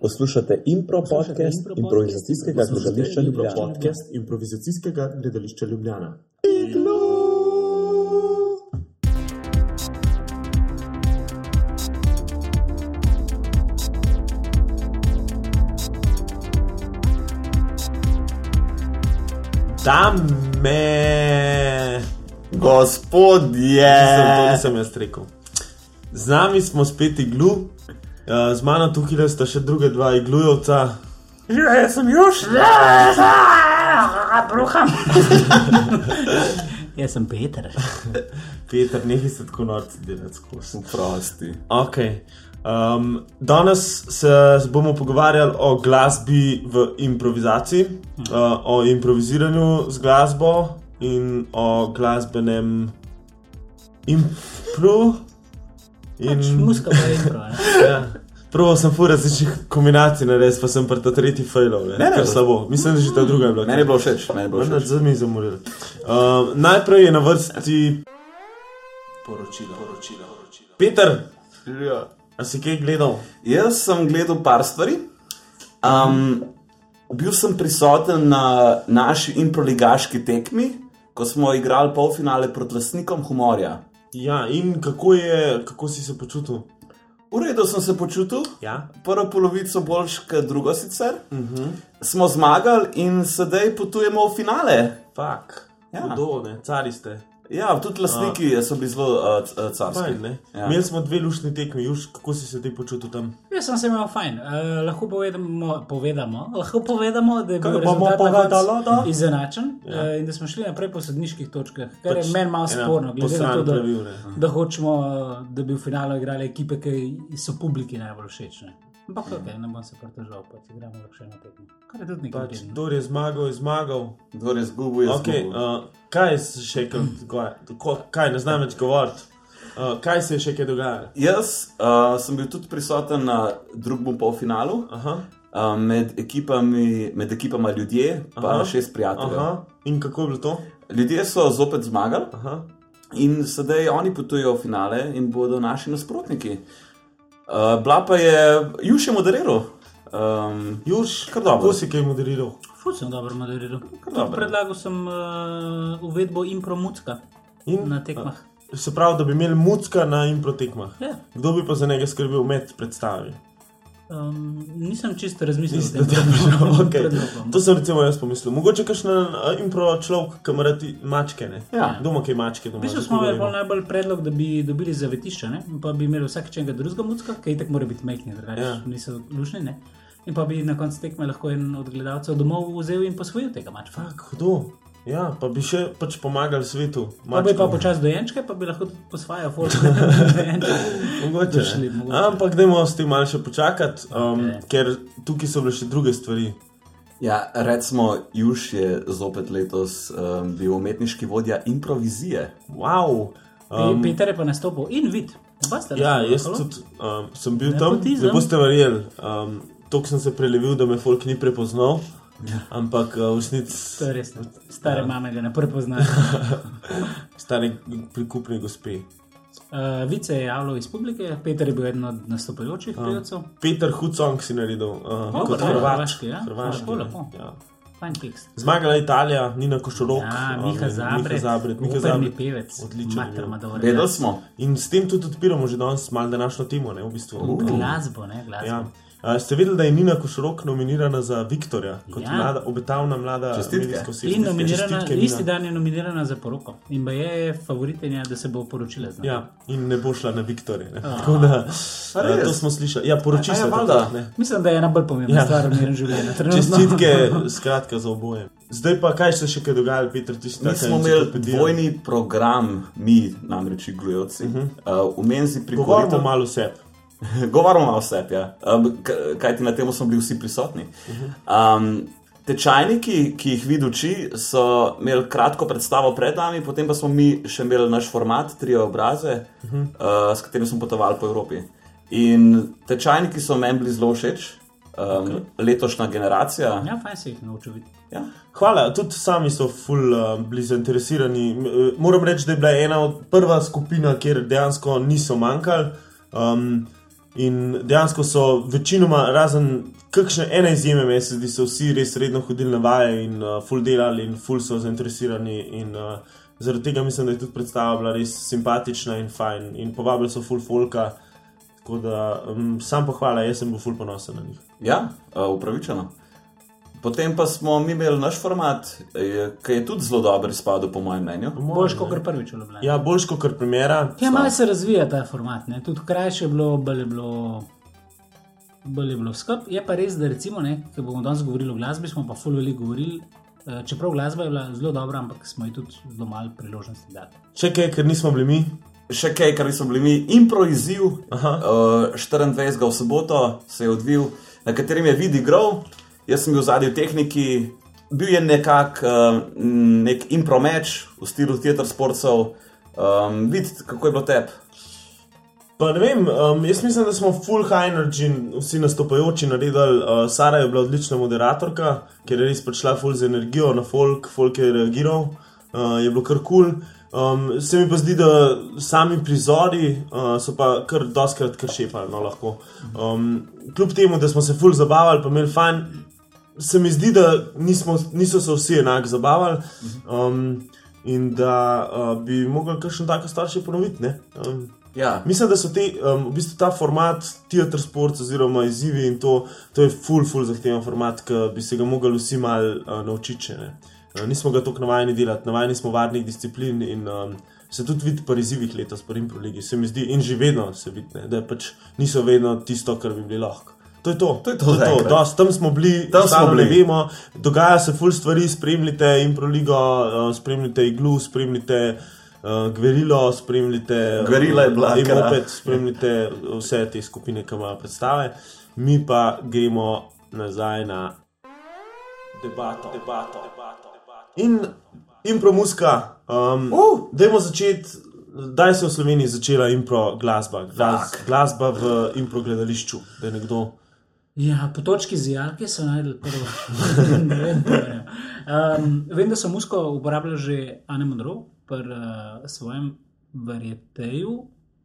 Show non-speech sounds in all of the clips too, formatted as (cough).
Poslušate impro podcast improvizacijskega gledališča Ljubljana. Podcast improvizacijskega gledališča Ljubljana. Dame, Gospodje! to nisem jaz rekel. Z nami smo spet iglu, uh, z mano tukaj sta še druge dva iglujovca. Ja, jaz sem juž. Bruham. (laughs) Jaz sem Peter. Peter, nekaj se tako norci delati skozi. Prosti. Okay. Um, danes se bomo pogovarjali o glasbi v improvizaciji, uh, o improviziranju z glasbo in o glasbenem impru. Pač muska pa je impro. ne. (laughs) Ja. Prvo sem fur različnih kombinacij naredil, pa sem pri ta tretji failov, ne, Ne, ne, kar slabo. Mislim, da že ta druga je bila. Meni je bilo všeč, meni je bilo všeč. za mi zamoril. Um, najprej je na vrsti poročilo. poročilo, poročilo. Peter, Ja. a si kaj gledal? Jaz sem gledal par stvari. Um, bil sem prisoten na naši improligaški tekmi, ko smo igrali polfinale proti lastnikom humorja. Ja, in kako, je, kako si se počutil? V redu sem se počutil, Ja. prvo polovico boljš kot drugo sicer. Uh -huh. Smo zmagali in sedaj potujemo v finale. Fak, Ja. hudo, ne, cari ste. Ja, tudi lastniki so bili zelo uh, uh, carski. Fajn, ne. Ja. Imeli smo dve lušni tekmi, Juž, kako si se ti počutil tam? Jaz sem se imel fajn. Uh, lahko povedamo, povedamo, lahko povedamo, da je bil rezultat izenačen Ja. ja. uh, in da smo šli naprej po sodniških točkah, kar Pač je meni malo ena sporno, glede na to, da, pravil, da hočemo, uh, da bi v finalu igrali ekipe, ki so publiki najbolj všeč. Ne? Ampak okay, ne bom se pritoževal, pač igramo lahko še eno tekmo. Kar je tudi nekaj. Pač, vredno. kdo je zmagal, je zmagal. Kdo je zgubil, je Okay, zgubil. uh, kaj se še kaj, ko- kaj ne znam več govoriti? Uh, kaj se je še kaj dogajalo? Jaz uh, sem bil tudi prisoten na drugem polfinalu, Aha, uh, med, ekipami, med ekipama ljudje, pa Aha. Aha. šest prijateljev. Aha. aha. In kako je bilo to? Ljudje so zopet zmagali Aha. in sedaj oni potujejo v finale in bodo naši nasprotniki. Uh, Bla pa je Juše moderiral. Um, Juž, Kar dobro. kako si kaj moderiral? Ful sem dobro moderiral. dobro. Predlagal sem uh, uvedbo impromucka In? na tekmah. Se pravi, da bi imeli mucka na impro tekmah. Ja. Kdo bi pa za njega skrbel med predstavami? Um, nisem čisto razmislil o Niste tem. dobro, (laughs) okay. predlogom. To sem recimo jaz pomislil. Mogoče kakšen uh, impro človek, ki ima radi mačke. Ne? Ja. Doma kaj mačke. Doma, V bistvu že smo tako imeli najbolj predlog, da bi dobili zavetišče, ne? In pa bi imeli vsak čega drugega mucka, ki itak mora biti majhni, drugače Ja. niso lušni. Ne? In pa bi na koncu tekme lahko en od gledalcev domov vzel in posvojil tega mačka. Fak, hudo. Ja, pa bi še pač pomagali svetu. Pa bi pa počasi dojenčke, pa bi lahko posvajal folk. (laughs) Mogoče, ne. mogoče. Ampak dajmo s tem malo še počakati, um, Okej. ker tukaj so bile še druge stvari. ja, recimo, Juž je zopet letos um, bil umetniški vodja improvizije. Wow. Um, Peter je pa nastopil in vid. Oba sta Ja, jaz tudi um, sem bil tam, Nepotizem. ne boste verjeli. Um, Tok sem se prelevil, da me folk ni prepoznal. Ja. Ampak uh, v resnici To je res. ne. Stare mame ga ne prepoznajo. (laughs) stari prikupni gospe. Uh, Vid se je javljal iz publike, Peter je bil eden od nastopajočih pevcev. Peter Hudsong si naredil uh, O, kot hrvaški, ja? Hrvaški, Lepo, lepo. Ja. Zmagala je Italija, Nina Košorok, Ja, um, Miha Zabret, Miha Zabret, Miha Zabret. pevec, Odličen. Vedeli smo. In s tem tudi odpiramo že danes malo današnjo temo, ne v bistvu. Um, Glasbo, ne glasbo. Ja. A, ste vedeli, da je Nina Košorok nominirana za Viktorja kot Ja. mlada, obetavna mlada medijska osebnost? In nominirana, Čestitke, isti dan je nominirana za poroko. In pa je favoritinja, da se bo poročila z nami. Ja, in ne bo šla na Viktorje. ne. Tako da, a, to smo slišali. Ja, poroči ja, se takrat, ne. Mislim, da je ena bolj pomembna Ja. ja. stvar v njenem življenju. trenutno. Čestitke, (laughs) skratka, za oboje. Zdaj pa, kaj se še kaj dogaja, Peter, ti si Mi taka smo imeli dvojni program, mi namreč iglujevci. Uh -huh. uh, v menzi pri Govorimo Koritu. malo vse. (laughs) Govorimo malo vse, ja. um, k- kajti na tem smo bili vsi prisotni. Um, tečajniki, ki jih vidi oči, so imeli kratko predstavo pred nami, potem pa smo mi še imeli naš format, tri obraze, uh -huh. uh, s katerim smo potovali po Evropi. In tečajniki so meni bili zelo všeč, um, okay. letošnja generacija. Ja, fajn se jih naučil videti. Ja. Hvala, tudi sami so ful uh, bili zainteresirani. Eh, Moram reči, da je bila ena od prva skupina, kjer dejansko niso manjkali. Um, In dejansko so večinoma, razen kakšne ene izjeme, meni se zdi, so vsi res redno hodili na vaje in uh, full delali in full so zainteresirani. In, uh, zaradi tega mislim, da je tudi predstava bila res simpatična in fajn. In povabili so full folka. Tako da um, sam pohvala, jaz sem bil full ponosen na njih. Ja, uh, upravičeno. Potem pa smo mi imeli naš format, eh, ki je tudi zelo dober izpadel, po mojem mnenju. Boljš kot prvič v Ljubljani. Ja, boljš kot primera. Ja, malo se razvija ta format, ne? tudi krajše je bilo, bolj je bilo, bolj je bilo skrb. Je pa res, da recimo, ne, ker bomo danes govorili o glasbi, smo pa ful veliko govorili. eh, Čeprav glasba je bila zelo dobra, ampak smo ji tudi zelo malo priložnosti dali. Še kaj, ker nismo bili mi. Še kaj, kar smo bili mi, improviziv, Aha. uh, 24. v soboto se je odvil, na katerem je vidi grov, jaz sem bil zadnji v tehniki, bil je nekak uh, nek impromeč v stilu teater sportov. Um, Vidite, kako je bilo tebi. Pa ne vem, um, jaz mislim, da smo full high energy, vsi nastopajoči naredili. Uh, Sara je bila odlična moderatorka, ker je res prišla full z energijo na folk, folk je reagiral, uh, je bilo kar kul. Cool. Um, se mi pa zdi, da sami prizori uh, so pa kar doskrat kar šepali, no lahko. Um, kljub temu, da smo se full zabavali, pa imeli fajn, se mi zdi, da nismo, niso se vsi enako zabavali. Um, In da uh, bi mogli kakšen tako stvar še ponoviti. ne. Um, Ja, Mislim, da so te, um, v bistvu ta format, teater sport, oziroma izzivi in to, to je full, full zahteven format, ki bi se ga mogli vsi mal uh, naučiti. Uh, nismo ga tako navajeni delati, navajeni smo varnih disciplin in um, se tudi vidi po izzivih letos, po Rimproligi, se mi zdi, in že vedno se vidi, ne, da pač niso vedno tisto, kar bi bili lahko. To je to, To je to to, je to. Dost, tam smo bili, Tam smo bili. vemo, dogaja se full stvari, spremljite Improligo, uh, spremljite Iglu, spremljite uh, Gverilo, spremljite Gverila je bila, kar- Imopet, spremljite vse te skupine, ki imajo predstave, mi pa gremo nazaj na debato. debato, debato, debato. In impromuska, um, uh. dajmo začeti. Kdaj se je v Sloveniji začela impro glasba, Glas, glasba v impro gledališču, da je nekdo. Ja, po točki zijalke so najdel prvo. (laughs) ne vem, verjamem. um, vem, da so musko uporabljali že Anne Monroe pri uh, svojem verjeteju,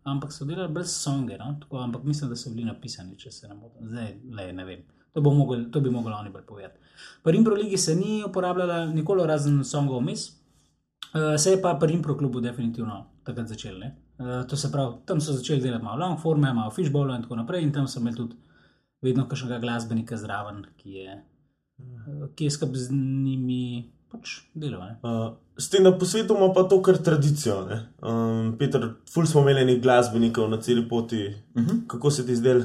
ampak so delali brez songe, no? Tako, ampak mislim, da so bili napisani, če se ne motim. Zdaj, le, ne vem. To, mogel, to bi mogli oni bolj povedati. Pri Impro ligi se ni uporabljala nikoli razen songov vmes, uh, se je pa pri Impro klubu definitivno takrat začel. ne. Uh, to se pravi, tam so začeli delati malo long forme, malo fishbowl in tako naprej, in tam so imeli tudi vedno kakšnega glasbenika zraven, ki je, eh, ki je skrb z njimi pač delal. ne. Uh, s tem, da po svetu imamo pa to kar tradicijo. ne. Um, Peter, ful smo imeli nekaj glasbenikov na celi poti. Uh Mhm. -huh. Kako se ti zdel?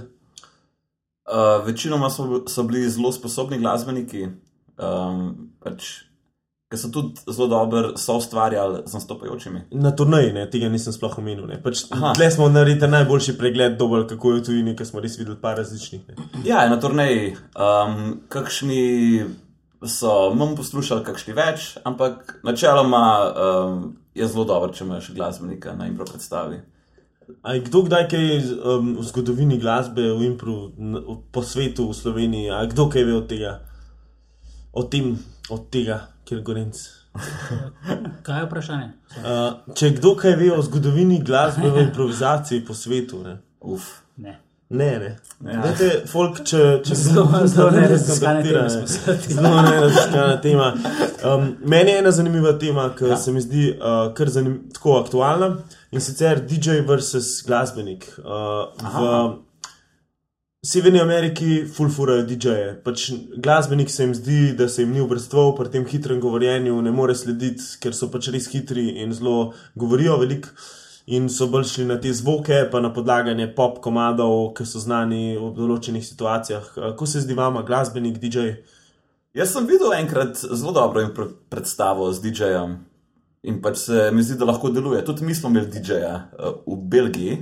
uh, večinoma so, so bili zelo sposobni glasbeniki, um, pač, ki so tudi zelo dobro soustvarjali z nastopajočimi. Na turnaji, ne, tega nisem sploh omenil. ne. Pač, tle smo naredili najboljši pregled, dober, kako je v tujini, ker smo res videli par različnih. Ne. Ja, na turneji, um, kakšni so manj poslušali, kakšni več, ampak načeloma um, je zelo dobro, če imaš glasbenika na impro predstavi. A je kdo kdaj kaj um, v zgodovini glasbe, v impru, n- po svetu, v Sloveniji, a kdo kaj ve od tega? O tem, od tega, kjer gorenc. (laughs) Kaj je vprašanje? Uh, če kdo kaj ve o zgodovini glasbe v (laughs) improvizaciji po svetu, ne. Uf. Ne. Ne, ne. Ja. Dajte, folk, če, če se Zelo- zelo teme ne. se lotili. Zelo neraziskana tema. Um, meni je ena zanimiva tema, ki ja. se mi zdi uh, kar zanim, tako aktualna in sicer DJ versus glasbenik. Uh, v Severni Ameriki fulfurajo DJ-je. Pač glasbenik se jim zdi, da se jim ni obrestval pri tem hitrem govorjenju, ne more slediti, ker so pač res hitri in zelo govorijo veliko. In so bolj šli na te zvoke, pa na podlaganje pop komadov, ki so znani v določenih situacijah. Kako se zdi vama, glasbenik, DJ? Jaz sem videl enkrat zelo dobro impro predstavo z DJ-jem in pač se mi zdi, da lahko deluje. Tudi mi smo imeli DJ-ja v Belgiji,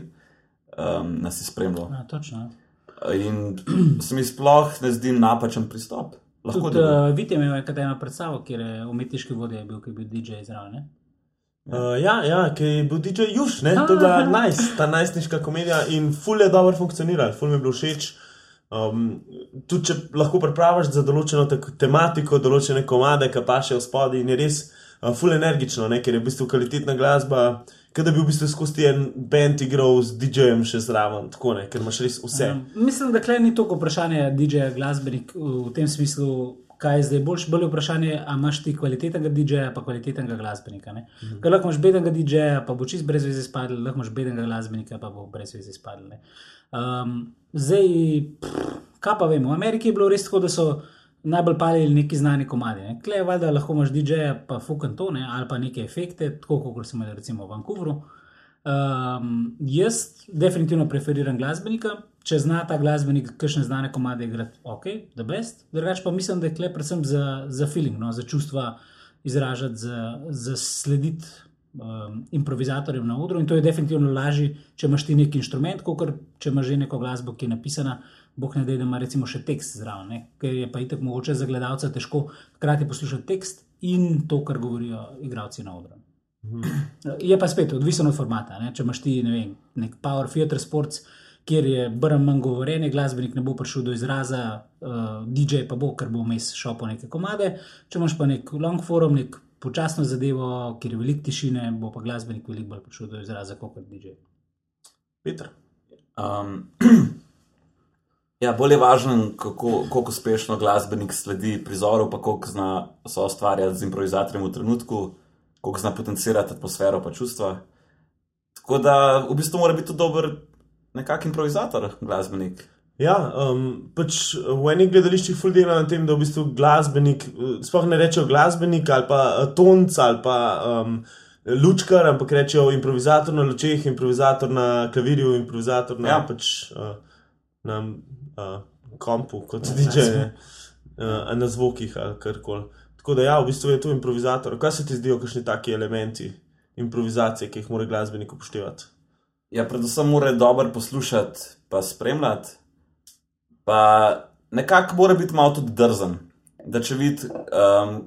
um, nas je spremljal. Ja, točno. In (clears throat) se mi sploh ne zdi napačen pristop. Lahko Tudi uh, vidite, imel je kaj eno predstavo, kjer je umetniški vodja bil, ki je bil DJ zraven. ne? Uh, ja, ja ki je bil DJ Juž, ne? je bila nice, ta najstniška komedija in ful je dobro funkcionirala, ful mi je bilo všeč. Um, tudi če lahko pripraviš za določeno tematiko, določene komade, ki pa še v spodaj in je res uh, ful energično, ne? ker je v bistvu kvalitetna glasba, kot da bi v bistvu skozi en band igral z DJ-jem še zraven, tako ne, ker imaš res vse. Um, mislim, da klej ni toliko vprašanje DJ-ja, glasbenik v tem smislu. Kaj je zdaj boljš, bolj je vprašanje, ali imaš ti kvalitetnega DJ-ja, pa kvalitetnega glasbenika. Mm -hmm. Ker lahko imaš bedenega DJ-ja, pa bo čist brez veze spadal, lahko imaš bedenega glasbenika, pa bo brez veze spadal. Um, zdaj, pff, kaj pa vemo, v Ameriki je bilo res tako, da so najbolj palili neki znani komadi. Ne? Klej, valjda lahko imaš DJ-ja, pa fucking tone ali pa neke efekte, tako kot smo imeli recimo v Vancouvru. Um, jaz definitivno preferiram glasbenika, če zna ta glasbenik, kakšne znane komade igrati, ok, the best. Drugač pa mislim, da je klep predvsem za, za feeling, no, za čustva izražati, za, za slediti um, improvizatorjem na odru. In to je definitivno lažje, če imaš ti neki inštrument, kot če imaš že neko glasbo, ki je napisana. Bog ne da, ima recimo še tekst zraven, ne? ker je pa itek mogoče za gledalca težko hkrati poslušati tekst in to, kar govorijo igravci na odru. (clears throat) Je pa spet odvisno od formata. Ne? Če imaš ti ne vem, nek Power Theatre Sports, kjer je brm manj govorjenje, glasbenik ne bo prišel do izraza, uh, DJ pa bo, ker bo vmes šel po neke komade. Če imaš pa nek long forum, nek počasno zadevo, kjer je veliko tišine, bo pa glasbenik veliko bolj prišel do izraza kot DJ. Peter. Um, (clears throat) ja, bolj je važno, kako, kako uspešno glasbenik sledi prizoru, pa koliko zna so ustvarjati z improvizatorjem v trenutku, koliko zna potencirati atmosfero pa čustva. Tako da v bistvu mora biti tudi dober nekak improvizator, glasbenik. Ja, um, pač v enih gledališčih ful dela na tem, da v bistvu glasbenik, eh, sploh ne rečejo glasbenik ali pa eh, tonc ali pa um, lučkar, ampak rečejo improvizator na lučeh, improvizator na klavirju, improvizator na, ja. pač, uh, na uh, kompu, kot se tiče, uh, na zvokih ali karkoli. Tako da ja, v bistvu je to improvizator. Kaj se ti zdijo kakšni taki elementi improvizacije, ki jih mora glasbenik upoštevati? Ja, predvsem mora dobro poslušati, pa spremljati, pa nekako mora biti malo tudi drzen. Da če vidi um,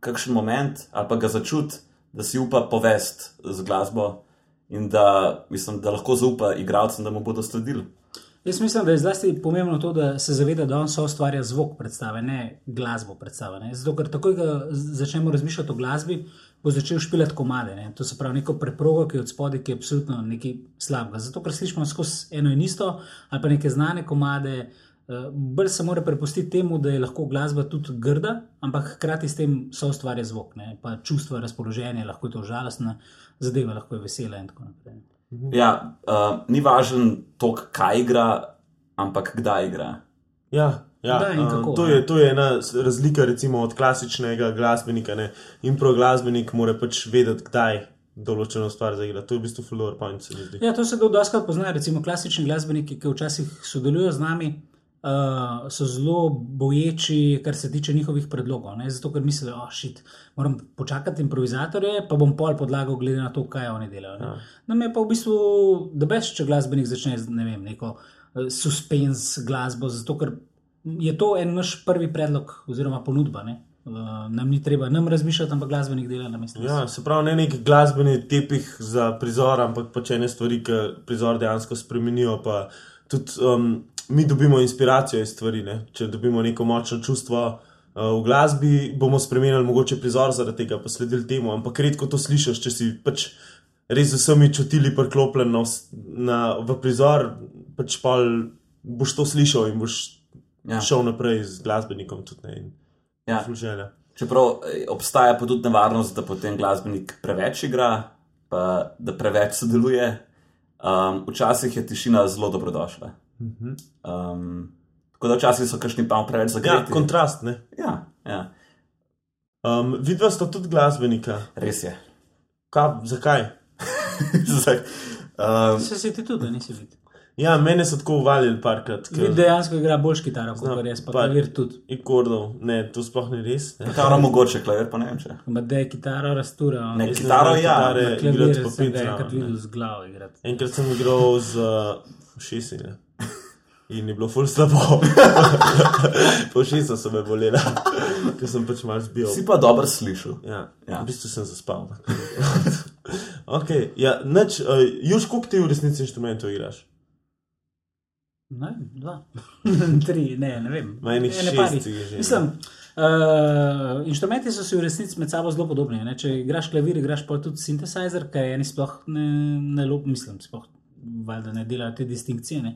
kakšen moment ali pa ga začuti, da si upa povest z glasbo in da, mislim, da lahko zaupa igralcem, da mu bodo sledili. Jaz mislim, da je zlasti pomembno to, da se zaveda, da on so ustvarja zvok predstave, ne glasbo predstave. Ne? Zato, ker takoj, ko začnemo razmišljati o glasbi, bo začel špilati komade. Ne? To se pravi neko preprogo, ki je od spodaj, ki je absolutno nekaj slabega. Zato, ker slišimo skozi eno in isto, ali pa neke znane komade. Uh, bolj se mora prepustiti temu, da je lahko glasba tudi grda, ampak hkrati s tem so ustvarja zvok, ne? pa čustva, razpoloženje, lahko je to žalostna zadeva, lahko je vesela in tako naprej. Ja, uh, ni važen to, kaj igra, ampak kdaj igra. Ja, ja Da, in um, kako, to, ne? je, to je ena razlika recimo, od klasičnega glasbenika. Ne? Impro glasbenik mora pač vedeti, kdaj določeno stvar zaigra. To je v bistvu floor point. Ja, to se dosti pozna. Recimo klasični glasbeniki, ki včasih sodelujo z nami, uh, so zelo boječi, kar se tiče njihovih predlogov. Ne? Zato, ker mislijo, da oh, moram počakati improvizatorje, pa bom pol podlagal, glede na to, kaj oni delajo. Ja. Nam je pa v bistvu, da veš, če glasbenik začne ne vem, neko uh, suspense glasbo, zato ker je to en naš prvi predlog oziroma ponudba. Ne? Uh, nam ni treba nam razmišljati, ampak glasbenik dela na mestu. Ja, se pravi, ne nek glasbeni tepih za prizor, ampak pač ene stvari, ki prizor dejansko spremenijo. Pa tudi um, mi dobimo inspiracijo iz stvari. Ne? Če dobimo neko močno čustvo uh, v glasbi, bomo spremenili mogoče prizor zaradi tega, pa sledili temu. Ampak redko to slišiš, če si pač res z vsemi čutili priklopljen na, na, v prizor, pač pa boš to slišal in boš Ja. šel naprej z glasbenikom. Tudi, ne, Ja. želja. Čeprav eh, obstaja pa tudi nevarnost, da potem glasbenik preveč igra, pa da preveč sodeluje. Um, včasih je tišina zelo dobrodošla. Um, tako da včasih so kakšni pa preveč Ja, zagreti. kontrast. Ne? ja, ja, Um, Vidva sta tudi glasbenika. res je. Kaj, zakaj? (laughs) Zdaj, um, Se si ti tudi, da nisi videl. Ja, mene so tako uvalili parkrat. Vid dejansko igra boljš kitaro, kot pa res, pa klavir tudi. Ikordov, ne, to sploh ni res. Ne. kitaro mogoče, klavir pa ne vem če. Ma da je kitaro rastura. on Ne, je kitaro ja, kitare igrati pa pet enkrat ne. videl z glavo igrati. Enkrat sem igral z uh, šesi ne. In je bilo ful slabo. (laughs) po šesa so me bolela, ker sem pač mal zbil. Si pa dobro slišal. Ja, Ja. v bistvu sem zaspal. (laughs) okay, ja, uh, Juž, koliko ti v resnici inštrumentov igraš? Ne, dva, (laughs) tri, ne, ne vem. Ma enih Ene šest parih. jih je že, ne. Mislim, uh, inštrumenti so si v resnici med sabo zelo podobni. Ne? Če igraš klavir, igraš pa tudi sintetizer, ker eni sploh ne, ne lob, mislim, sploh valjda ne delajo te distinkcije. Ne?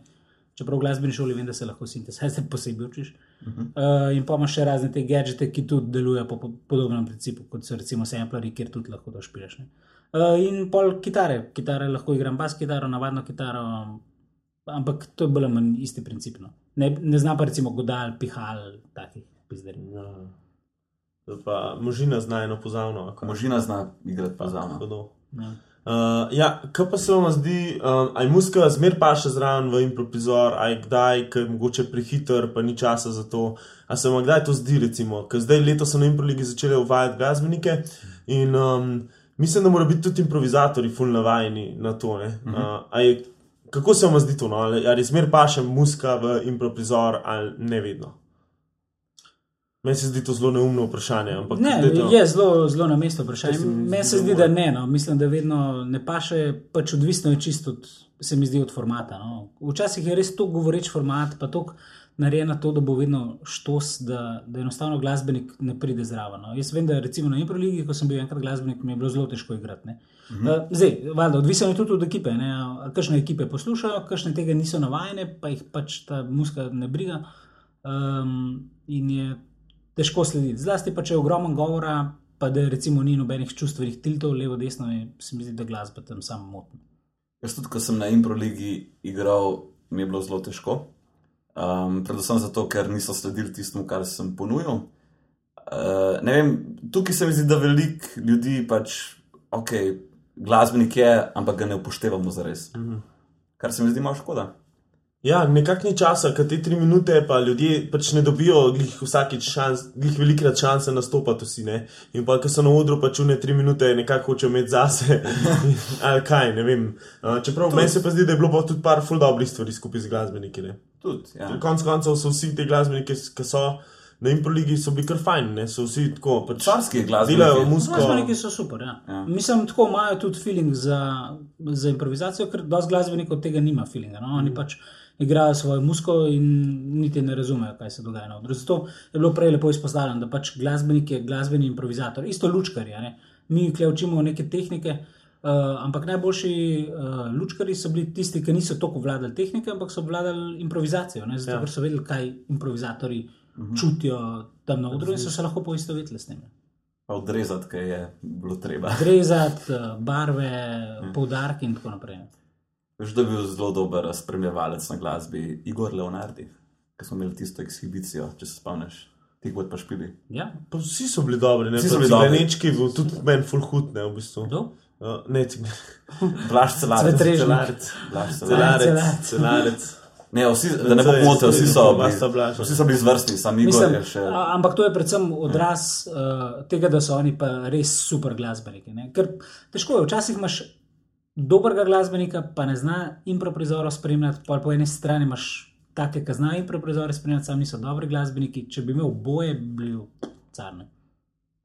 Čeprav v glasbeni šoli vem, da se lahko sintetizer (laughs) posebej učiš. Uh -huh. uh, in pa imaš še razne te gadžete, ki tudi delujejo po, po podobnem principu, kot so recimo sampleri, kjer tudi lahko to špileš. ne. Uh, in pol kitare, kitare lahko igram bas kitaro, navadno kitaro, ampak to je bolj ali manj isti princip. No. Ne, ne znam pa recimo godal, pihal, takih pizderij. Ja. Zdaj Pa možina zna eno pozavno. Možina zna igrati da. Ja. Uh, ja, kaj pa se vam zdi, um, aj muska zmer pa še zraven v improvizor, aj kdaj, ker mogoče prehiter, pa ni časa za to. A se vam kdaj to zdi, recimo, ker zdaj letos so na improvigi začeli uvajati glasbenike in um, mislim, da morajo biti tudi improvizatori ful navajeni na to. ne. Uh, aj, kako se vam zdi to, no? ali, ali zmer pa še muska v improvizor ali ne vedno? Meni se zdi to zelo neumno vprašanje. Ampak Ne, no. je zelo, zelo na mestu vprašanje. To Meni se zdi, da ne. No. Mislim, da vedno ne paše, pač odvisno je čisto od, se mi zdi od formata. No. Včasih je res to govoreč format, pa to narejen na to, da bo vedno štos, da, da enostavno glasbenik ne pride zraven. No. Jaz vem, da recimo na Improligi, ko sem bil enkrat glasbenik, mi je bilo zelo težko igrati. ne. Mhm. Uh, zdaj, valjda, odvisno je tudi od ekipe. ne. Kakšne ekipe poslušajo, kakšne tega niso navajene, pa jih pač ta muska ne briga. Um, in je težko slediti. Zlasti pa če je ogromno govora, pa da recimo ni nobenih čustvenih tiltov, levo, desno, je, se mi zdi, da glasba tam samo motna. Jaz tudi, ko sem na Improligi igral, mi je bilo zelo težko. Um, predvsem zato, ker niso sledili tistemu, kar sem ponujal. Uh, ne vem, tukaj se mi zdi, da veliko ljudi pač, ok, glasbenik je, ampak ga ne upoštevamo za res. -hmm. Kar se mi zdi malo škoda. Ja, nekako ni časa, ker te tri minute pa ljudje pač ne dobijo glih vsakič šans, glih velikrat šanse nastopati vsi. Ne? In pa, ker so na odru pač une tri minute nekako hočejo imeti zase. (laughs) Ali kaj, ne vem. Uh, čeprav meni se pa zdi, da je bilo pa tudi par ful dobrih stvari skupaj z glasbeniki. Ne? Tudi, ja. Konec koncev so vsi ti glasbeniki, ki so na improligi, so bili kar fajn, ne? so vsi tako. Pač, Carski glasbeniki. Delajo muziko. Glasbeniki so super. Ja. Ja. Mislim, tako imajo tudi feeling za, za improvizacijo, ker dosti glasbenikov tega nima feelinga. No? Oni pač igrajo svojo muziko in niti ne razumejo, kaj se dogaja na odru. Zato je bilo prej lepo izpostavljeno, da pač glasbenik je glasbeni improvizator, isto lučkar je. Ne? Mi kle učimo neke tehnike. Uh, ampak najboljši uh, lučkari so bili tisti, ki niso toliko vladali tehnike, ampak so vladali improvizacijo. Ne? Zato, Ja. ja. ker so vedeli, kaj improvizatori uh -huh. čutijo tam na odru in so se lahko poistovetili s tem. Pa odrezati, kaj je bilo treba. Rezati, eh, barve, poudarke in tako naprej. Veš, da je bil zelo dober spremljevalec na glasbi Igor Leonardi, ki smo imeli tisto ekshibicijo, če se spomniš. Ti kot pa špili. Ja, Pa vsi so bili dobri, ne Vsi so pa bili dobri. Bil tudi meni full hud, ne v bistvu. kdo? Uh, ne, cig- (laughs) Blaž celarec. Celarec. Blaž celarec. Celarec. Ne, vsi, da ne bo motil, vsi so, bili, vsi so bili zvrstni, sam Igor Mislim, je še. a- ampak to je predvsem odraz uh, tega, da so oni pa res super glasbeniki. Ne? Ker težko je, včasih imaš dobrega glasbenika, pa ne zna improvizorov spremljati, pa po eni strani imaš take, ki znajo improvizore spremljati, sami niso dobri glasbeniki. Če bi imel oboje, bi bil carne.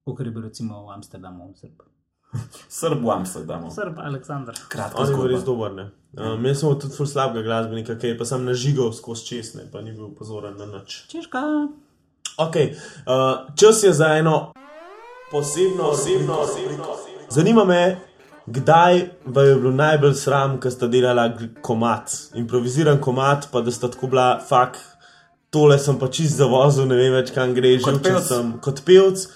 Kot je bil recimo v Amsterdamu, Srb. (laughs) Srb v Amsterdamu. Srb Aleksandr. Je bil res dober. ne. Um, jaz sem tudi ful slabega glasbenika, ki je pa sam nažigal skozi česne, pa ni bil pozoren na nič. Češka. Okay, uh, čas je za eno posebno, posebno, posebno. Zanima me, kdaj vam je bilo najbolj sram, ko sta delala gl- komat, improviziran komat, pa da sta tako bila, fak, tole sem pa čist zavozil, ne vem več kam gre, že Kot pevec. sem kot pevc.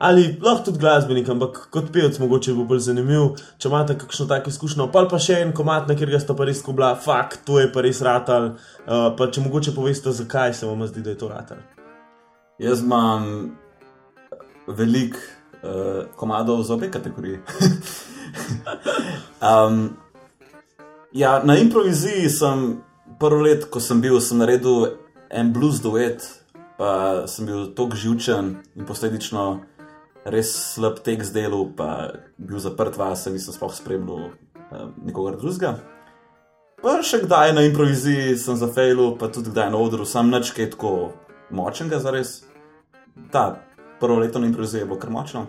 Ali lahko tudi glasbenik, ampak kot pevec mogoče bo bolj zanimiv, če imate kakšno tako izkušnjo. Pa pa še en komat, na katerega sta pa res tako bila, fak, to je pa res ratal. Uh, pa če mogoče poveste, zakaj se vam zdi, da je to ratal. Jaz imam veliko uh, komadov za obe kategoriji. (laughs) um, ja, na improviziji sem prvo let, ko sem bil, sem naredil en blues duet, pa sem bil tako živčen in posledično res slab tekst delu, pa bil zaprt vas, nisem sploh spremljal uh, nikogar drugega. Pa še kdaj na improviziji sem zafejlil, pa tudi kdaj na odru, sam nič kaj tako močnega za res. Ta prvo leto na improviziji je bilo kar močno.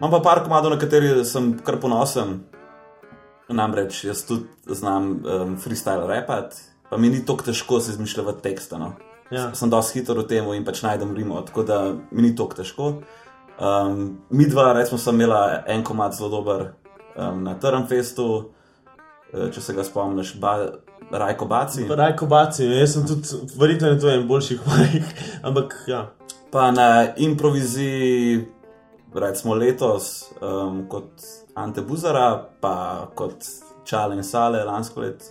Imam pa par komadov, na kateri sem kar ponosen. Namreč jaz tudi znam um, freestyle repati pa mi ni tako težko se izmišljati teksta. No. Ja. Sem dosti hiter v tem in pač najdem Rimo, tako da mi ni tako težko. Um, mi dva, recimo, sem imela en komat zelo dober um, na Trnfestu, eh, če se ga spomniš, ba, Rajko Baci. Rajko Baci, jaz sem tudi, verjetno je to en boljših (laughs) mojih, ampak ja. Pa na improviziji, recimo letos, um, kot Ante Buzara, pa kot Čale in Sale lansko let.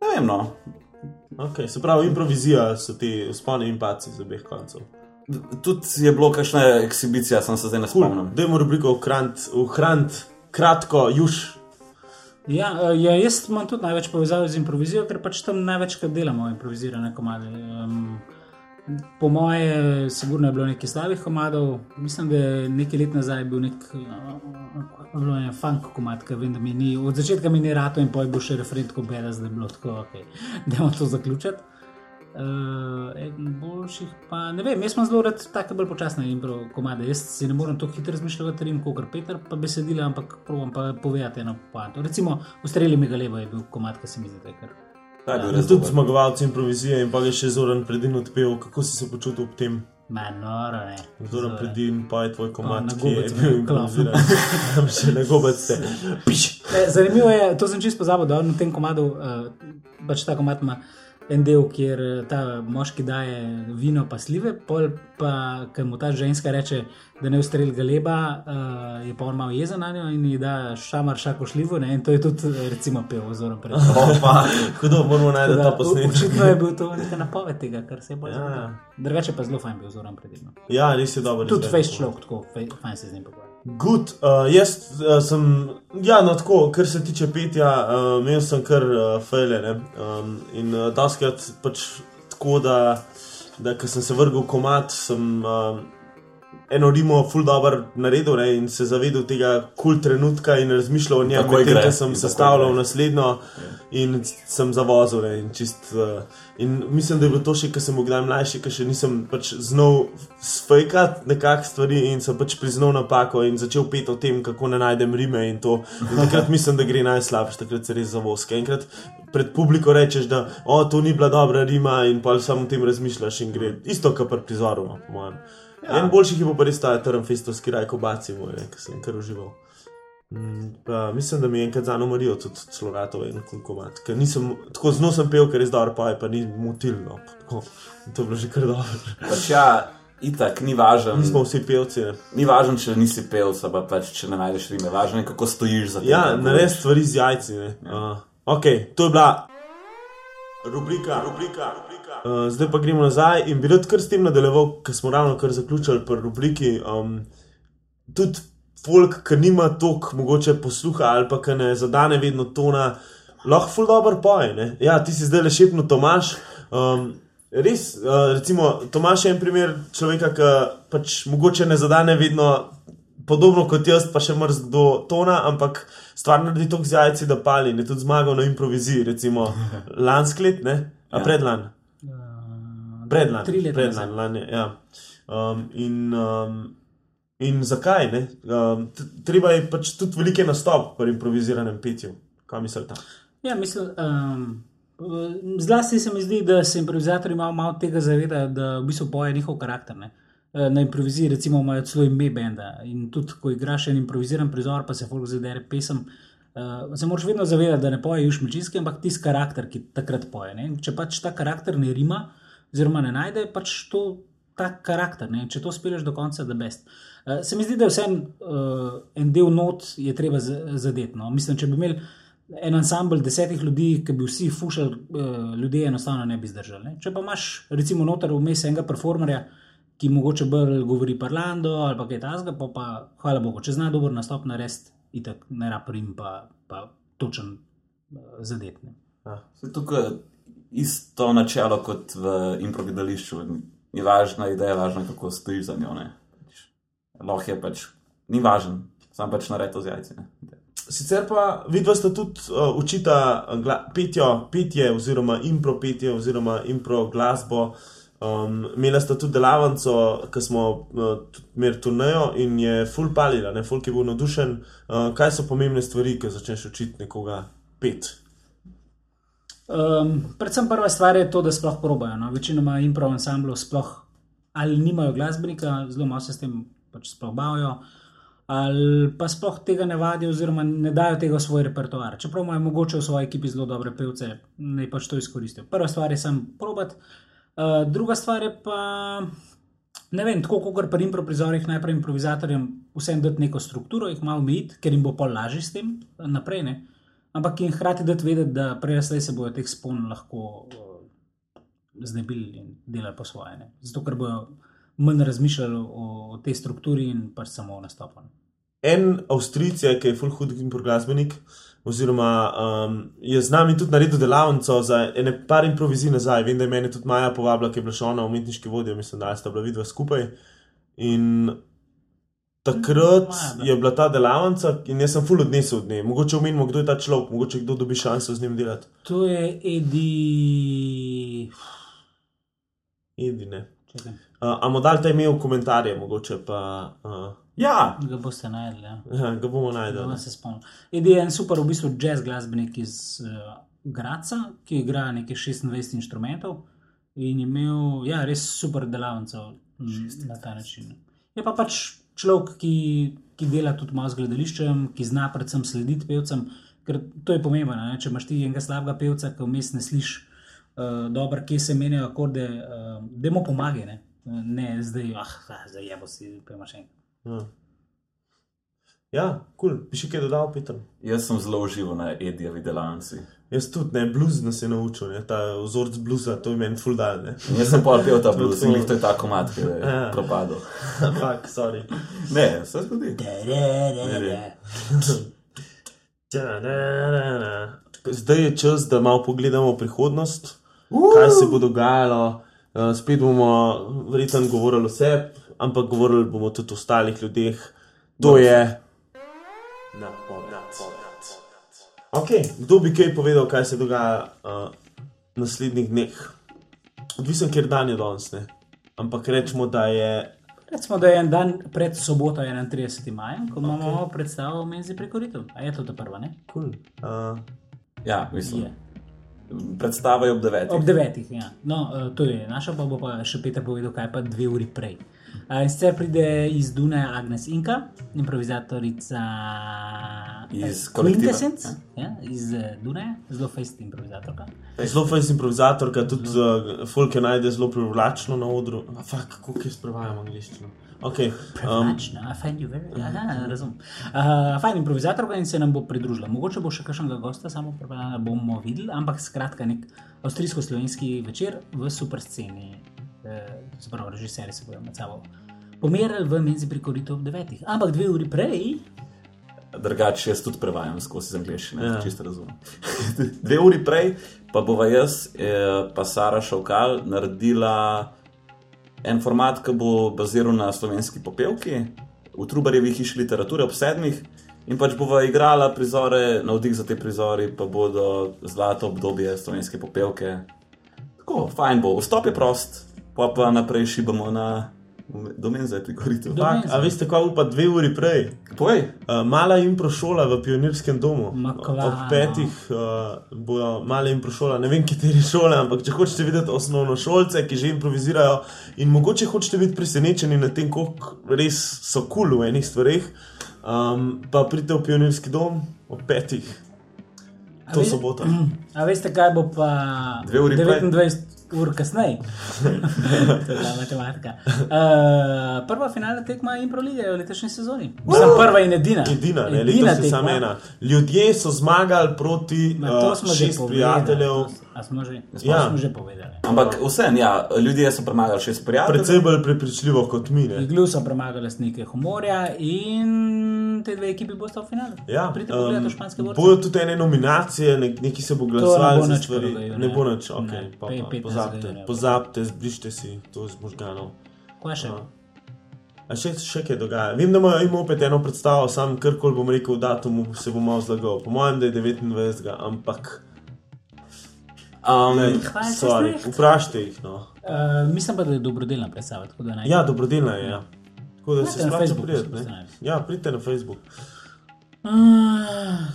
Ne vem, no. Okay, se pravi, improvizija so ti sponi in paci z obeh koncev. Tudi je bilo kakšna ekshibicija, sem se zdaj ne spomnim. Dajmo rubriko ohraniti kratko, juž. Ja, eh, ja, jaz imam tudi največ povezav z improvizacijo, ker pač tam največkrat delamo improvizirane komade. Um, po moje, sigurno je bilo nekaj slabih komadov. Mislim, da je nekaj let nazaj bil nek uh, funk komad, ki vem, da mi ni, od začetka mi ni rato in poj bo še referent, ko bere, da je bilo tako, okay. da je to zaključiti. Uh, boljših, pa ne vem, jaz sem zelo rad tako bolj počasne komade. Jaz si ne morem tako hitro razmišljati, rim, kot Peter, pa besedila, ampak provam pa povedati eno poanto. Recimo, ustreli mi ga levo je bil komad, ki se mi zdi, da je kar. Ja, Ja, tudi zmagovalci improvizije in pa je še zoren predin odpel, kako si se počutil ob tem. Manoro, ne. Zoren predin, pa je tvoj komad, na ki je bil improviziran. (laughs) Še ne gobec te. Piš! E, Zanimivo je, to sem čisto pozabil, da on v tem komadu, uh, pač ta komad ima en del, kjer eh, ta moški daje vino, pa slive, pol pa, ker mu ta ženska reče, da ne ustreli galeba, uh, je pa on malo jezen na njo in ji da šamar šako šlivo, ne? in to je tudi, eh, recimo, pel ozorno pred. (laughs) Opa, hudo, moramo najti ta posnetek. Očitno je bil to neka napoved tega, kar se je bolj Ja. zgodilo. Drugače pa zelo fajn bil ozorno predivno. Ja, res je dobro. Tudi face človek, tako fej- fajn se z njim pogovarja. Good, uh, jaz uh, sem, ja, no, tako, kar se tiče petja, uh, imel sem kar uh, fejle. ne. Um, in uh, daskrat pač tako, da, da ko sem se vrgel v komat, sem uh, eno rimo full dobro naredil ne, in se zavedel tega kul trenutka in razmišljal o njem, medtem ko sem sestavljal gre. naslednjo in sem zavozil. Ne, in, čist, uh, in mislim, da je bilo to še, ker sem bil kdaj mlajši, ker še nisem pač znal sfejkati nekakšne stvari in sem pač priznal napako in začel peti o tem, kako ne najdem rime in to. In takrat mislim, da gre najslabše, takrat se res zavoske. Enkrat pred publiko rečeš, da o, to ni bila dobra rima in pa samo o tem razmišljaš in gre. Isto, kot pri prizoru, no, po mojem. Ja. En boljših je bo pa res ta termfestovski rajko baci moj, ne, ki sem kar užival. Mm, Pa, mislim, da mi je enkrat za Ano Marijo tudi celo ratov en kunkomat. Ker nisem, tako zelo sem pel, ker je zdaj pa je pa ni motilno. Tako, to je bilo že kar dobro. Pač ja, itak, ni važno. Mi smo vsi pevci. Ne. Ni važno, če nisi pevec, pa pač, če ne najdeš rime. Važno je, kako stojiš za tem. Ja, naredi stvari z jajci. Ja. Uh, ok, to je bila rubrika, rubrika, rubrika. Uh, zdaj pa gremo nazaj in bi rad kar s tem nadaljeval, ker smo ravno kar zaključili pri rubriki. Um, tudi folk, ki nima toliko mogoče posluha ali pa ki ne zadane vedno tona, lahko ful dobro poje. ne. Ja, ti si zdaj le šepno Tomaš. Um, res, uh, recimo, Tomaš je en primer človeka, ki pač mogoče ne zadane vedno podobno kot jaz, pa še mrz do tona, ampak stvar naredi toliko z jajci, da pali. Ne tudi zmagal na improviziji, recimo (laughs) lansko let, ne, a Ja. predlan. Predlan, Tri leta predlan, lani, ja. um, in, um, in zakaj? ne? Um, treba je pač tudi velike nastop pri improviziranem petju. Kaj mislite? Ja, mislim, um, zlasti se mi zdi, da se improvizatorji malo, malo tega zavedajo, da v bistvu poje njihov karakter. Ne? Eh, Na improviziji, recimo, imajo celo ime benda. In tudi, ko igraš en improviziran prizor, pa se folk zadere pesem, uh, se moraš vedno zavedati, da ne poje Jušmičinski, ampak tisti karakter, ki takrat poje. Ne? Če pač ta karakter ne rima, oziroma ne najde, je pač to ta karakter. Ne? Če to speleš do konca, da best. Uh, se mi zdi, da je vsem uh, en del not je treba z- zadeti. No? Mislim, če bi imeli en ansambl desetih ljudi, ki bi vsi fušali, uh, ljudje enostavno ne bi zdržali. Ne? Če pa imaš, recimo, noter vmes enega performerja, ki mogoče bolj govori parlando ali pa kaj tasga, pa, pa hvala Bogu, če zna dober nastop narediti, itak ne raprim, pa, pa točen uh, zadetne. Saj Tukaj je isto načelo kot v improvizacijo. Ni važna ideja, važno kako stojiš za njo. ne. Lahko je pač, ni važen, sam pač naredi to z jajci. ne. Sicer pa vidva sta tudi uh, učita gla, petjo, petje oziroma impro petje oziroma impro glasbo. Um, imela sta tudi delavnico, ki smo uh, imeli turnejo in je full palila, ne folk je bil navdušen. Uh, kaj so pomembne stvari, ki začneš učiti nekoga pet? Um, predvsem prva stvar je to, da sploh probajo. No. Večinoma improv ansamblov sploh ali nimajo glasbenika, zelo malo se s tem pač sploh bavijo, ali pa sploh tega ne vadijo, oziroma ne dajo tega v svoj repertoar. Čeprav imajo mogoče v svoji ekipi zelo dobre pevce, naj pač to izkoristijo. Prva stvar je sam probat, uh, druga stvar je pa. Ne vem, tako kot pri improvizorjih, najprej improvizatorjem vsem dati neko strukturo, jih malo omejiti, ker jim bo pa lažje s tem naprej. Ne? Ampak jim hkrati dati vedeti, da prej ali slej se bodo teh spon lahko uh, znebili in delali po svoje. Ne? Zato, ker bodo manj razmišljali o, o tej strukturi in pač samo o nastopu. En Avstrijc je, ki je full hud glasbenik, oziroma um, je z nami tudi naredil delavnico za ene par improvizij nazaj. Vem, da je meni tudi Maja povabila, ki je bila še ona umetniški vodja, mislim, da sta bila vidva skupaj. In takrat Maja, je bila ta delavnica in jaz sem full odnesel od nje. Mogoče omenimo, kdo je ta človek, mogoče kdo dobi šanso z njim delati. To je Edi. Edine. Čakaj, Uh, a modal ta imel komentarje, mogoče pa uh, Ja, ga boste najdli. Ja. ja, ga bomo Da najdeli. vas se spomnim. Edi je en super, v bistvu jazz glasbenik iz uh, Graca, ki igra nekaj 26 inštrumentov in je imel ja, res super delavnico na ta način. Je pa pač človek, ki, ki dela tudi malo z gledališčem, ki zna predvsem slediti pevcem, ker to je pomembno. Ne? Če imaš ti enega slabega pevca, ki vmes ne slišiš uh, dobro, kje se menjajo akorde, uh, da mu pomaga. Ne? ne zdaj, ah, zdaj je bo si, pa imaš en. Ja, ja kul, cool. bi še kaj dodal, Peter. jaz sem zelo užival na Edijevi delavnici. Jaz tudi ne, blues nas je naučil, ne, ta vzorc bluza, to je meni full dal. Ne, Jaz sem pa pil ta blues in to je ta komat, ki je Ja. propadel. ampak, sorry. Ne, se zgodi. Zdaj je čas, da malo pogledamo prihodnost, kaj se bo dogajalo. Uh, spet bomo verjetno govorili o sebi, ampak govorili bomo tudi o ostalih ljudeh. To je. Na Okay, kdo bi kaj povedal, kaj se dogaja uh, v naslednjih dneh? Odvisen, ker dan je danes, ne. Ampak rečemo, da je Recimo, da je en dan pred soboto, 31. majem, ko imamo okay. predstavo o menzi prekoritev. A je to ta prva, ne? kul. Uh, Ja, mislim. Je. Predstava je ob devetih. Ob devetih, ja. No, eh, to je naša, pa bo pa še Peter povedal, kaj pa dve uri prej. Eh, In sicer pride iz Dunaja Agnes Inka, improvizatorica Iz kolektiva. Quintessence, ja, iz eh, Dunaja, zelo fejst improvizatorka. Zelo fajn improvizatorka, tudi uh, Folke najde zelo privlačno na odru. A, Fak, kako jaz prevajam angliščino. Okay, um, Privlačno, I find you very, aha, razumem. Uh, fajn improvizatorka in se nam bo pridružila. Mogoče bo še kakšnega gosta, samo pripeljala bomo videli, ampak skratka nek avstrijsko-slovenski večer v super sceni. Uh, Zapravo, režiserji se bodo med sabo pomerili v menzi prikoritev ob devetih. Ampak dve uri prej, Drugače, jaz tudi prevajam skozi iz angliščine, Ja. čisto razumem. (laughs) Dve uri prej pa bova jaz, eh, pa Sara Šovkal, naredila en format, ki bo baziral na slovenski popevki, v Trubarjevi hiši literature ob sedmih. In pač bova igrala prizore, navdih za te prizori, pa bodo zlato obdobje slovenske popevke. Tako, fajn bo, vstop je prost, pa pa naprej šibamo na domen za prikoritev. Do- Fak, a veste, kaj upa dve uri prej? Povej, Uh, mala improšola v pionirskem domu. Ma kva, Ob petih uh, bojo male improšola, ne vem, kateri šole, ampak če hočete videti osnovno šolce, ki že improvizirajo in mogoče hočete biti presenečeni nad tem, koliko res so kul cool v enih stvareh, um, pa pridite v pionirski dom ob petih. A To ve- sobota. (clears throat) a veste, kaj bo pa Dve uri prej. 29 ur kasneje. (laughs) to je ta matematika. Uh, prva finalna tekma Impro lige v letošnji sezoni. Mislim, prva in edina. Edina, ne, letos je samo ena. Ljudje so zmagali proti Ma, to uh, smo že šest povedali. prijateljev. S- A smo že, Ja. smo že povedali. ampak vseeno, ja, ljudje so premagali šest prijateljev. Predvsej bolj prepričljivo kot mi. Ne? Iglu so premagali lastnike humorja in te dve ekipi boste v finalu. Ja, Pridite pogledati v španske vrste. bojo tudi ene nominacije, nek, neki se bo glasovali ne bo za nič stvari. prvega junija. Ne bo nič, ok, Ne, pa, pa, 15. pozabite, pozabite, zbrište si to z možganov. Kaj še? A še, še kaj dogaja? Vem, da imajo ima opet eno predstavo, sam karkoli bom rekel, datum se bo malo zlagal. Po mojem, da je 29. ampak. Um, se sorry, vprašajte jih. No. Uh, mislim pa, da je dobrodelna predstava. tako da naj- Ja, dobrodelna je. Ja. Tako da se splača Facebook prijeti. Ja, pridite na Facebook. Uh,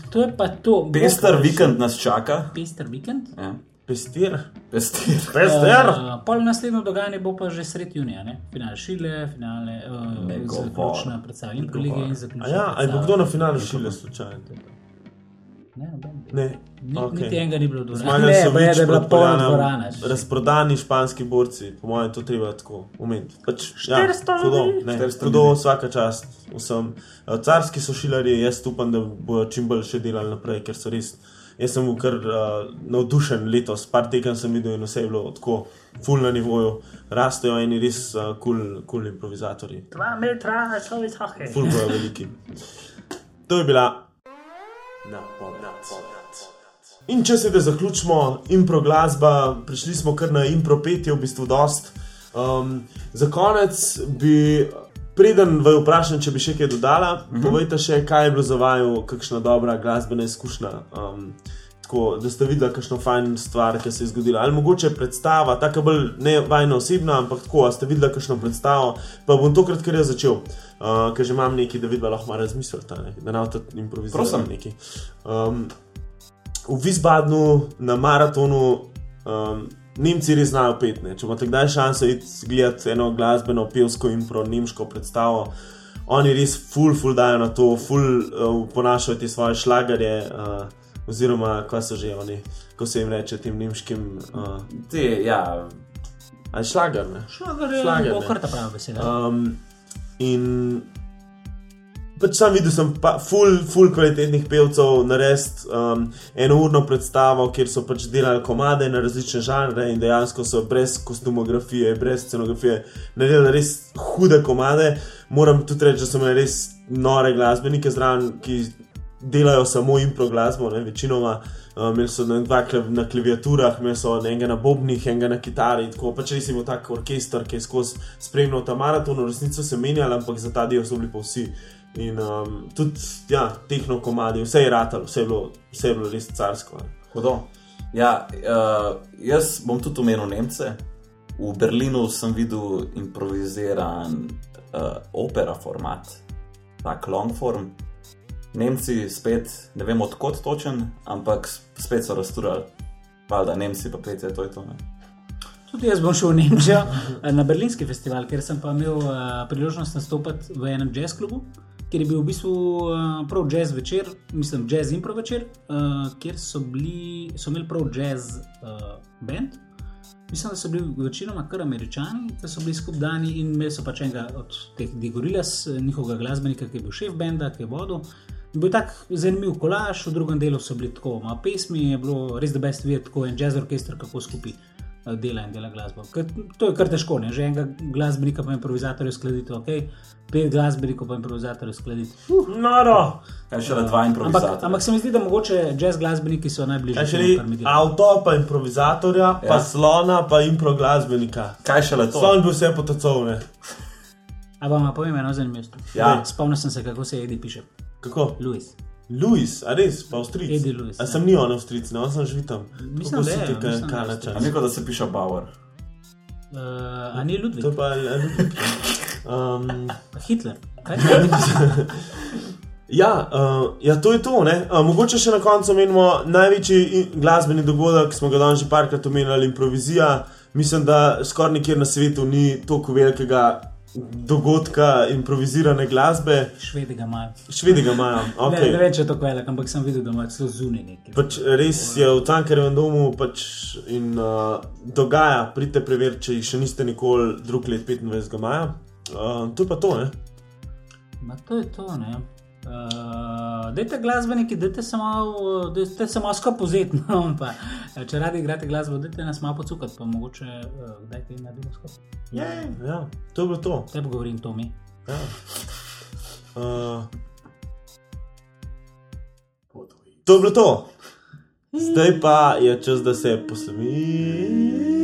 to je pa to. Pester vikend nas čaka. Pester vikend. Ja. Pestir. Pester. Pester. Uh, pol naslednjo dogajanje bo pa že sred junija, ne? finale šile, finale uh, zaključna predstava in lige in A zaključna. ja, ali bo kdo na finalu šile slučajno? Ne. Ne. Ni, okej. Niti enega ni bilo dobro. Zmagali so več da je bila polna dvorana. Razprodani španski borci, po mojem, to treba tako umeti. Pač, ja, 400 hudo, ljudi. 400 hudo, vsaka čast vsem. Eh, Carski so šilarji, jaz upam, da bodo čim bolj še delali naprej, ker so res. Jaz sem bil kar uh, navdušen letos, par tekem sem videl in vse je bilo tako, full na nivoju, rastejo eni res kul uh, cool, cool improvizatorji. Dva metra, so visoke. Ful bojo veliki. To je bila napoved. In če se da zaključimo, impro glasba, prišli smo kar na impro petje, v bistvu dost. Um, za konec bi, preden vaju vprašam, če bi še kaj dodala, mm -hmm. povejte še, kaj je bilo za vaju, kakšna dobra glasbena izkušnja. Um, tako, da ste videli kakšno fajn stvar, ki se je zgodila. Ali mogoče predstava, tako bolj ne vajno osebna, ampak tako, a ste videli kakšno predstavo. Pa bom tokrat kar jaz začel, uh, ker že imam nekaj, da vidva lahko malo razmislite, da ne boste improvizirali Prosim. nekaj. Um, v Visbadnu na maratonu. Um, Nemci res znajo pet. Ne? Če imate kdaj šanso iti gledati eno glasbeno, pevsko in pro nemško predstavo, oni res full, full dajo na to, full uh, ponašajo te svoje šlagerje, uh, oziroma kaj so že oni, ko se jim reče tem nemškim. Uh, Te, ja, Ali šlager, ne? Šlager je Šlager, bo ne. kar ta prava beseda. Um, in pač sam videl sem pa full, full kvalitetnih pevcev, narediti um, eno urno predstavo, kjer so pač delali komade na različne žanre in dejansko so brez kostumografije, brez scenografije naredili res hude komade. Moram tudi reči, da so imeli res nore glasbenike zraven, ki delajo samo impro glasbo, ne, večinoma. Uh, imeli so dva klev, na klaviaturah, imeli so enega na bobnih, enega na kitari. Tako pač res je bil tak orkester, ki je skozi spremljal ta maraton, v resnici so menjali, ampak za ta del so bili pa vsi. In um, tudi, ja, tehno komadi, vse je ratalo, vse je bilo, vse je bilo res carsko. ne. hudo. Ja, uh, jaz bom tudi omenil Nemce. V Berlinu sem videl improviziran uh, opera format, tak long form. Nemci spet, ne vem odkot točen, ampak spet so rasturali. Valjda, Nemci pa petje, to je to. Ne? Tudi jaz bom šel v Nemčijo na berlinski festival, ker sem pa imel uh, priložnost nastopiti v enem jazz klubu, kjer je bil v bistvu uh, prav jazz večer, mislim, jazz impro večer, uh, kjer so, bili, so imeli prav jazz uh, band. Mislim, da so bili večinoma kar američani, ki so bili skupaj dani in imeli so pač enega od teh Digorilas, njihovega glasbenika, ki je bil šef benda, ki je vodil. In Bil je tak zanimiv kolaž, v drugem delu so bili tako malo pesmi, je bilo res da best videti, kako en jazz orkester, kako skupaj eh, dela in dela glasbo. Ker to je kar težko, ne? že enega glasbenika pa improvizatorja uskladiti, ok, pet glasbenikov pa improvizatorja uskladiti. Uh, noro! Kaj še le dva Ampak, improvizatorja? ampak se mi zdi, da mogoče jazz glasbeniki so najbližji Kaj še delajo. avto, pa improvizatorja, ja. pa slona, pa impro glasbenika. Kaj še le to? Slon bi vse potacovne. A vam povem eno zanimivo. Ja. Spomnil sem se, kako se Edi piše. Kako? Louis. Louis, a res, pa avstric. Eddie Louis, A ja. sem ni on avstric, ne, on sem že tam. Mislim, da je, mislim, da je kanačan. Neko, da se piše Bauer. Uh, a ni Ludvik? To je pa Ludvik. Um, (laughs) Hitler. Kaj? (laughs) Ja, uh, ja, to je to. ne. Uh, mogoče še na koncu menimo največji glasbeni dogodek, ki smo ga danes že parkrat omenjali, improvizija. Mislim, da skoraj nikjer na svetu ni tako velikega dogodka improvizirane glasbe. Švedi ga imajo. Švedi ga imajo. Okay. Ne, ne vem, če je to velik, ampak sem videl, da ima celo zunaj nekaj. Pač res je v tankerjem domu pač in uh, dogaja, pridite preveriti, če jih še niste nikoli drug let 25. maja. Uh, to je pa to, ne? Ma to je to, ne. Uh, dajte glasbeniki, dajte se malo, dajte se malo skupaj vzeti. (laughs) No, pa, eh, če radi igrate glasbo, dajte nas malo pocukati, pa mogoče uh, kdaj kaj naredimo skupaj. Ja, to je bilo to. Tebi govorim to mi. Ja. Uh, to je bilo to. Zdaj pa je čas, da se poslovi.